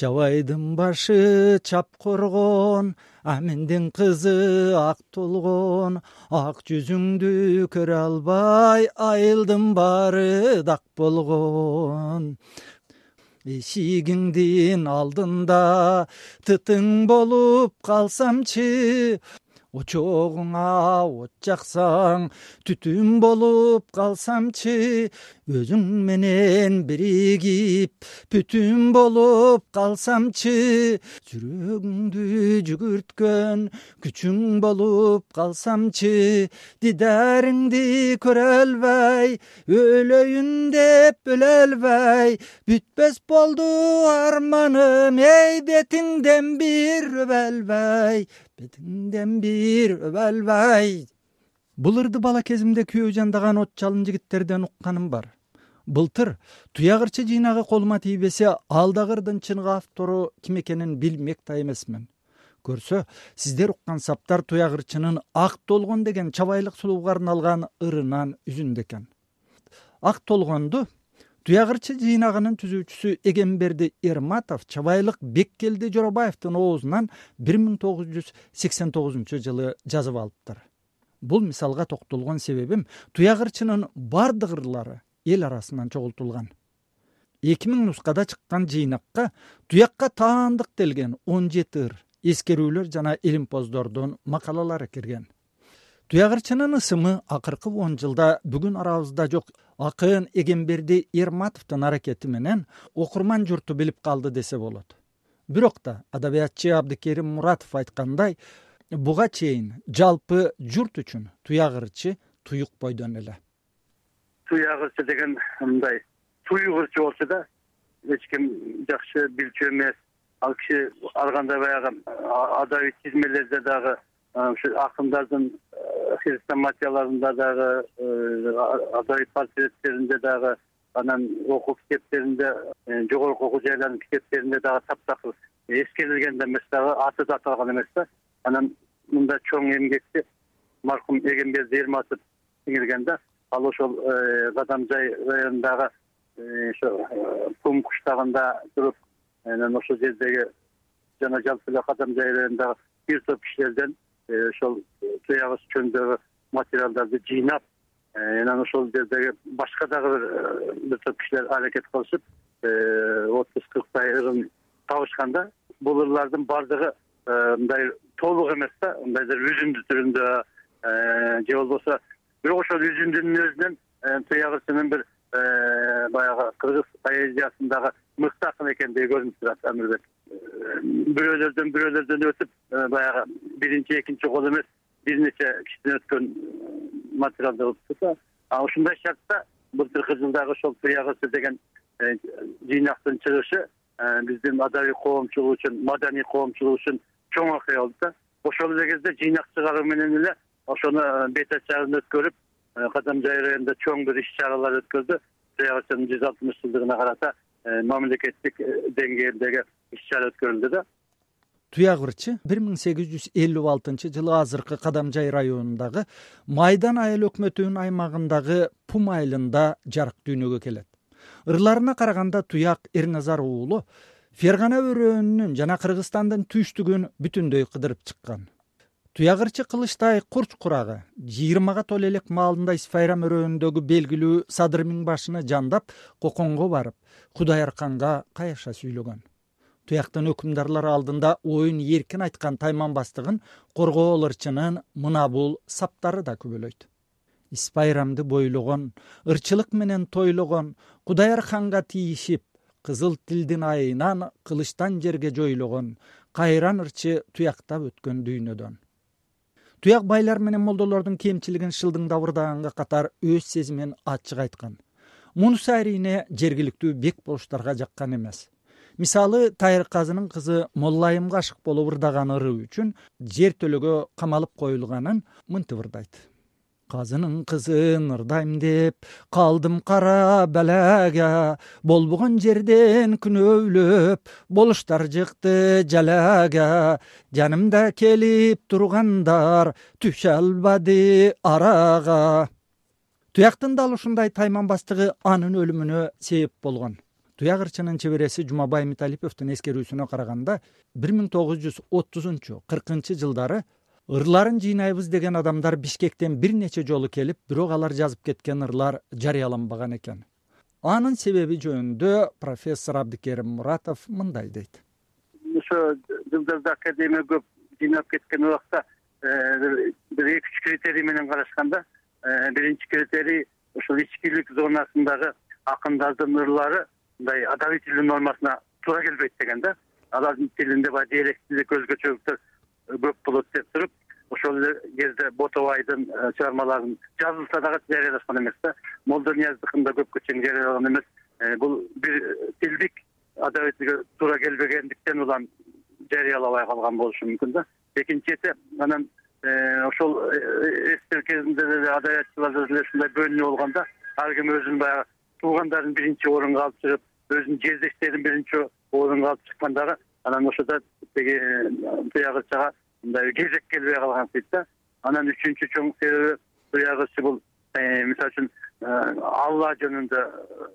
жабайдын башы чапкоргон аминдин кызы ак толгон. Ак жүзүңдү көрө албай айылдын баары дак болгон. Эшигиңдин алдында тытың болуп калсамчы очогуңа от жаксаң түтүн болуп калсамчы өзүң менен биригип бүтүн болуп калсамчы жүрөгүңдү жүгүрткөн күчүң болуп калсамчы дидариңди көрө албай өлөйүн деп өлө албай бүтпөс болду арманым эй бетиңден бир өбө албай бетиңден бир өбө албай бул ырды бала кезимде күйөө жандаган от жалын жигиттерден укканым бар. Былтыр туяк ырчы жыйнагы колума тийбесе ал дагы ырдын чыныгы автору ким экенин билмек да эмесмин. Көрсө сиздер уккан саптар туяк ырчынын ак толгон деген чабайлык сулууга арналган ырынан үзүндү экен. Ак толгонду туяк ырчы жыйнагынын түзүүчүсү эгемберди эрматов чабайлык беккелди жоробаевдин оозунан бир миң тогуз жүз сексен тогузунчу жылы жазып алыптыр. Бул мисалга токтолгон себебим туяк ырчынын баардык ырлары эл арасынан чогултулган. Эки миң нускада чыккан жыйнакка туякка таандык делген он жети ыр эскерүүлөр жана илимпоздордун макалалары кирген туяк ырчынын ысымы акыркы он жылда бүгүн арабызда жок. Акын эгемберди эрматовдун аракети менен окурман журту билип калды десе болот. Бирок да адабиятчы абдыкерим муратов айткандай буга чейин жалпы журт үчүн туяк ырчы туюк бойдон эле. Туяк ырчы деген мындай туюк ырчы болчу да эч ким жакшы билчү эмес. Ал киши ар кандай баягы адабий чизмелерде дагы ушу акындардын хрестоматияларында дагы э, адабий портреттеринде дагы анан окуу китептеринде э, жогорку окуу жайлардын китептеринде дагы таптакыр эскерилген да эмес дагы аты да аталган эмес да. Анан мындай чоң эмгекти маркум эгемберди эрматов сиңирген да. Ал ошол э, кадамжай районундагы ошо кум куштагында туруп анан ошол жердеги жана жалпы эле кадамжай районундагы бир топ кишилерден ошол туягыбыз жөнүндөгү материалдарды жыйнап э, анан ошол жердеги башка дагы бир э, бир топ кишилер аракет кылышып э, отуз кырктай ырын табышкан да бул ырлардын баардыгы мындай толук эмес да мындайдыр үзүндү түрүндө же болбосо бирок ошол үзүндүнүн өзүнөн туяк ырчынын бир баягы кыргыз поэзиясындагы мыкты акын экендиги көрүнүп турат амирбек. Бирөөлөрдөн бирөөлөрдөн өтүп баягы биринчи экинчи кол эмес. Бир нече кишиден өткөн материалды кылып турса а ушундай шартта былтыркы жылдагы ошол ырчы деген э, жыйнактын чыгышы э, биздин адабий коомчулук үчүн маданий коомчулук үчүн чоң окуя болду да. Ошол эле кезде жыйнак чыгаруу менен эле ошону э, бет ачарын өткөрүп кадамжай районунда чоң бир иш чаралар өткөрдү. Ырчынын жүз алтымыш жылдыгына карата мамлекеттик деңгээлдеги иш чара өткөрүлдү да туяк ырчы бир миң сегиз жүз элүү алтынчы жылы азыркы кадамжай районундагы майдан айыл өкмөтүнүн аймагындагы пум айылында жарык дүйнөгө келет. Ырларына караганда туяк эрназар уулу фергана өрөөнүнүн жана кыргызстандын түштүгүн бүтүндөй кыдырып чыккан. Туяк ырчы кылычтай курч курагы жыйырмага толо элек маалында исфайрам өрөөнүндөгү белгилүү садыр миң башыны жандап коконго барып кудайарканга каяша сүйлөгөн туяктын өкүмдарлар алдында оюн эркин айткан тайманбастыгын коргоол ырчынын мына бул саптары да күбөлөйт. Ис байрамды бойлогон ырчылык менен тойлогон кудайарханга тийишип кызыл тилдин айынан кылычтан жерге жойлогон кайран ырчы туяктап өткөн дүйнөдөн. Туяк байлар менен молдолордун кемчилигин шылдыңдап катар өз сезимин ачык айткан. Мунусу әрине жергиликтүү бек болуштарга жаккан эмес мисалы тайыр казынын кызы моллайымга ашык болуп ырдаган ыры үчүн жер төлөгө камалып коюлганын мынтип ырдайт казынын кызын ырдайм деп калдым кара балага болбогон жерден күнөөлөп болуштар жыкты жалаага жанымда келип тургандар түшө албады арага туяктын дал ушундай тайманбастыгы анын өлүмүнө себеп болгон туяк ырчынын чебереси жумабай миталиповдун эскерүүсүнө караганда бир миң тогуз жүз отузунчу кыркынчы жылдары ырларын жыйнайбыз деген адамдар бишкектен бир нече жолу келип бирок алар жазып кеткен ырлар жарыяланбаган экен. Анын себеби жөнүндө профессор абдикерим муратов мындай дейт. Ошо жылдарда академия көп жыйнап кеткен убакта э, бир эки үч критерий менен карашканда э, биринчи критерий ушул ичкилик зонасындагы акындардын ырлары мындай адабий тилдин нормасына туура келбейт деген да. Алардын тилинде баягы диалектилик өзгөчөлүктөр көп болот деп туруп ошол эле кезде ботобайдын э, чыгармаларын жазылса дагы жарыялашкан эмес да. Молдонияздыкын да көпкө чейин жарыялаган эмес. Э, бул бир тилдик адабий тилге туура келбегендиктен улам жарыялабай калган болушу мүмкүн да. Экинчи чети анан э, ошол эстер кезинде деле адабиятчыларда деле ушундай бөлүнүү болгон да. Ар ким өзүнүн баягы туугандарын биринчи орунга алып чыгып өзүнүн жездештерин биринчи орунга алып чыккан дагы анан ошодо тиги туяк ырчага мындай кезек келбей калган дейт да. Анан үчүнчү чоң себеби туяк ырчы бул э, мисалы үчүн э, алла жөнүндө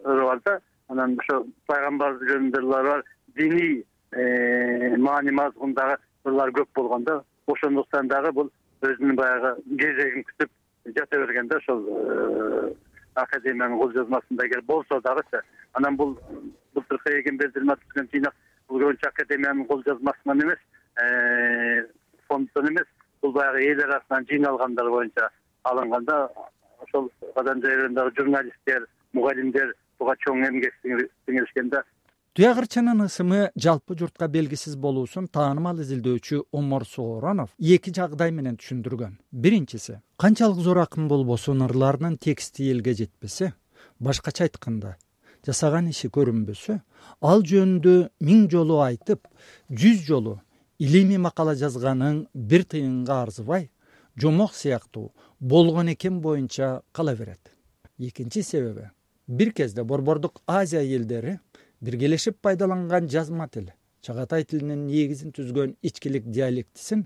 ыры бар да. Анан ошо пайгамбар жөнүндө бар диний э, маани мазмундагы ырлар көп болгон да. Ошондуктан дагы бул өзүнүн баягы кезегин күтүп жата берген да ошол академиянын кол жазмасында эгер болсо дагычы анан бул былтыркы эгембер жыйырма түзгөн жыйнак бул көбүнчө академиянын кол жазмасынан эмес э, фонддон эмес бул баягы эл арасынан жыйналгандар боюнча алынган да ошол каданжай районундагы журналисттер мугалимдер буга чоң эмгек сиңиришкен да туяк ырчынын ысымы жалпы журтка белгисиз болуусун таанымал изилдөөчү омор сооронов эки жагдай менен түшүндүргөн. Биринчиси канчалык зор акын болбосун ырларынын тексти элге жетпесе башкача айтканда жасаган иши көрүнбөсө ал жөнүндө миң жолу айтып жүз жолу илимий макала жазганын бир тыйынга арзыбай жомок сыяктуу болгон экен боюнча кала берет. Экинчи себеби бир кезде борбордук азия элдери биргелешип пайдаланган жазма тил чагатай тилинин негизин түзгөн ичкилик диалектисин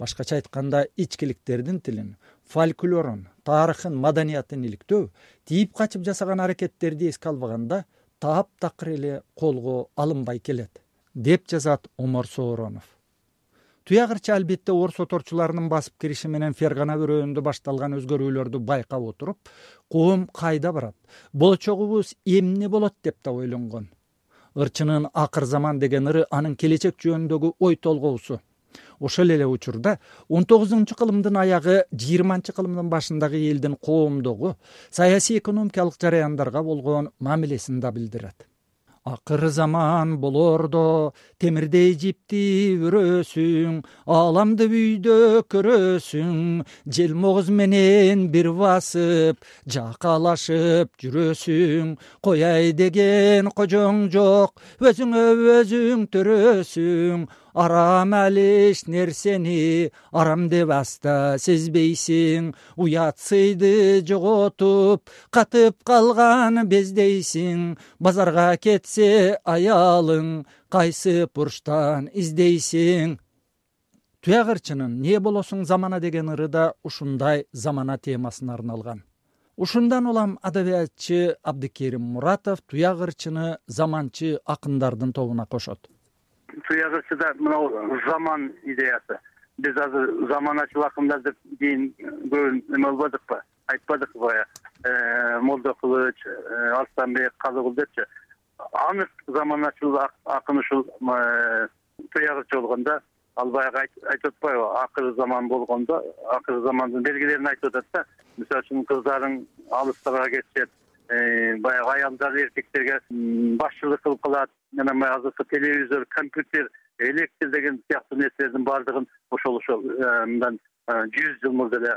башкача айтканда ичкиликтердин тилин фольклорун тарыхын маданиятын иликтөө тийип качып жасаган аракеттерди эске албаганда таптакыр эле колго алынбай келет деп жазат омор сооронов. Туяк ырчы албетте орус оторчуларынын басып кириши менен фергана бөрөөнүндө башталган өзгөрүүлөрдү байкап отуруп коом кайда барат? Болочогубуз эмне болот деп да ойлонгон ырчынын акыр заман деген ыры анын келечек жөнүндөгү ой толгоусу. Ошол эле учурда он тогузунчу кылымдын аягы жыйырманчы кылымдын башындагы элдин коомдогу саясий экономикалык жараяндарга болгон мамилесин да билдирет акыр заман болордо темирдей жипти өрөөсүң ааламды бүйдө көрөсүң желмогуз менен бир басып жакалашып жүрөсүң. Кояй деген кожоң жок өзүңө өзүң төрөсүң арам алиш нерсени? Арам деп аста сезбейсиң. Уят сыйды жоготуп катып калган бездейсиң. Базарга кетсе аялың кайсы бурчтан издейсиң. Туяк ырчынын эмне болосуң замана деген ыры да ушундай замана темасына арналган. Ушундан улам адабиятчы абдыкерим муратов туяк ырчыны заманчы акындардын тобуна кошот туяк ырчыда мынау заман идеясы. Биз азыр заманачыл акындар деп кийин көп эме кылбадыкпы айтпадыкпы баягы. Э, молдо кылыч э, арстанбек калыгул депчи. Анык заманачыл акын ушул э, туяк ырчы болгон да ал баягы айтып атпайбы акыр заман болгондо акыр замандын белгилерин айтып атат да. Мисалы үчүн кыздарың алыстарга кетишет баягы аялдар эркектерге башчылык кылып калат анан баягы азыркы телевизор компьютер электр деген сыяктуу нерселердин баардыгын ошол ошол э, мындан э, жүз жыл мурда эле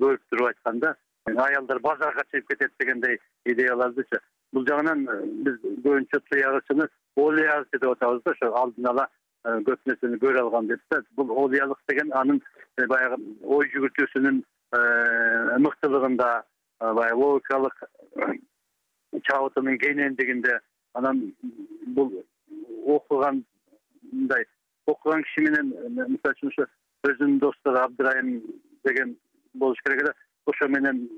көрүп туруп айткан да. Аялдар базарга чыгып кетет дегендей идеялардычы. Бул жагынан э, биз көбүнчө туяк ырчыны олиялык деп атабыз да ошо алдын ала көп нерсени көрө алган деп да бул олиялык деген анын баягы ой жүгүртүүсүнүн мыктылыгында баягы логикалык чабытынын кенендигинде анан бул окуган мындай окуган киши менен мисалы үчүн ошо өзүнүн достору абдырайым деген болуш керек эле ошо менен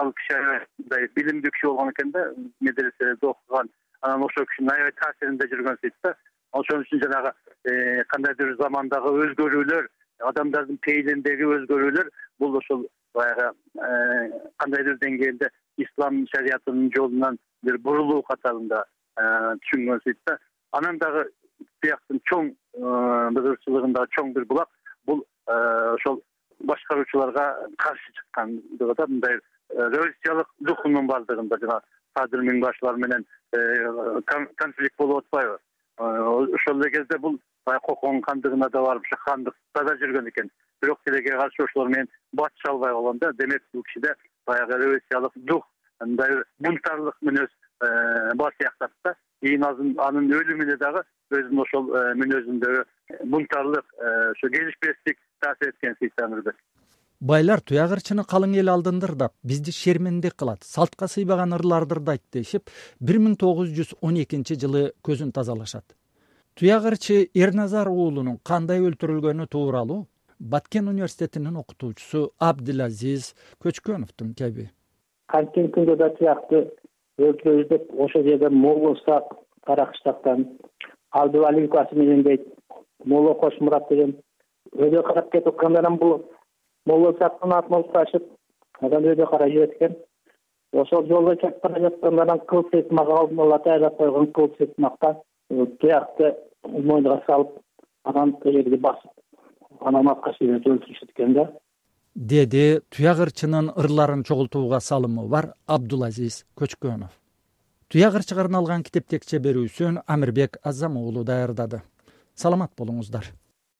ал киши аябай мындай билимдүү киши болгон экен да медреселерде окуган. Анан ошол кишинин аябай таасиринде жүргөн дейт да. Ошон үчүн жанагы э, кандайдыр бир замандагы өзгөрүүлөр адамдардын пейилиндеги өзгөрүүлөр бул ошол баягы э, кандайдыр деңгээлде ислам шариятынын жолунан бир бурулуу катарында э, түшүнгөнсүйт да анан дагы бияктын чоң бир ырчылыгындагы чоң бир булак бул ошол башкаруучуларга каршы чыккандыгы да мындай революциялык духунун бардыгында жанагы кадыр миңбашевлар менен конфликт болуп атпайбы? Ошол эле кезде бул баягы кокоңдун хандыгына да барып ушу хандыкта да жүргөн экен. Бирок тилекке каршы ошолор менен батыша албай калган да демек бул кишиде баягы революциялык дух мындай бунтарлык мүнөз э, бар сыяктат да кийин анын өлүмүнө дагы өзүнүн ошол э, мүнөзүндөгү бунтарлык ошо э, келишпестик таасир эткен сейитамирбек байлар туяк ырчыны калың эл алдында ырдап бизди шермендик кылат салтка сыйбаган ырларды ырдайт дешип бир миң тогуз жүз он экинчи жылы көзүн тазалашат. Туяк ырчы эрназар уулунун кандай өлтүрүлгөнү тууралуу баткен университетинин окутуучусу абдилазиз көчкөновдун кеби канткен күндө да туякты өлтүрөбүз деп ошол жерде молло ысак каракыштактан абдывали укасы менен дейт молло кошмурат деген өйдө карап кетип атканда анан бул молло ысактын атын унутпашып анан өйдө карай жүрөт экен. Ошол жолдо кетип бара жатканда анан кыл сыйытмак алдын ала даярдап койгон кыл сыйытмакта туякты мойнуна салып анан тил жерге басып анан арка сүйрөтүп өлтүрүшөт экен да. Деди туяк ырчынын ырларын чогултууга салымы бар абдулазиз көчкөнов. Туяк ырчыга арналган китептекче берүүсүн амирбек азам уулу даярдады. Саламат болуңуздар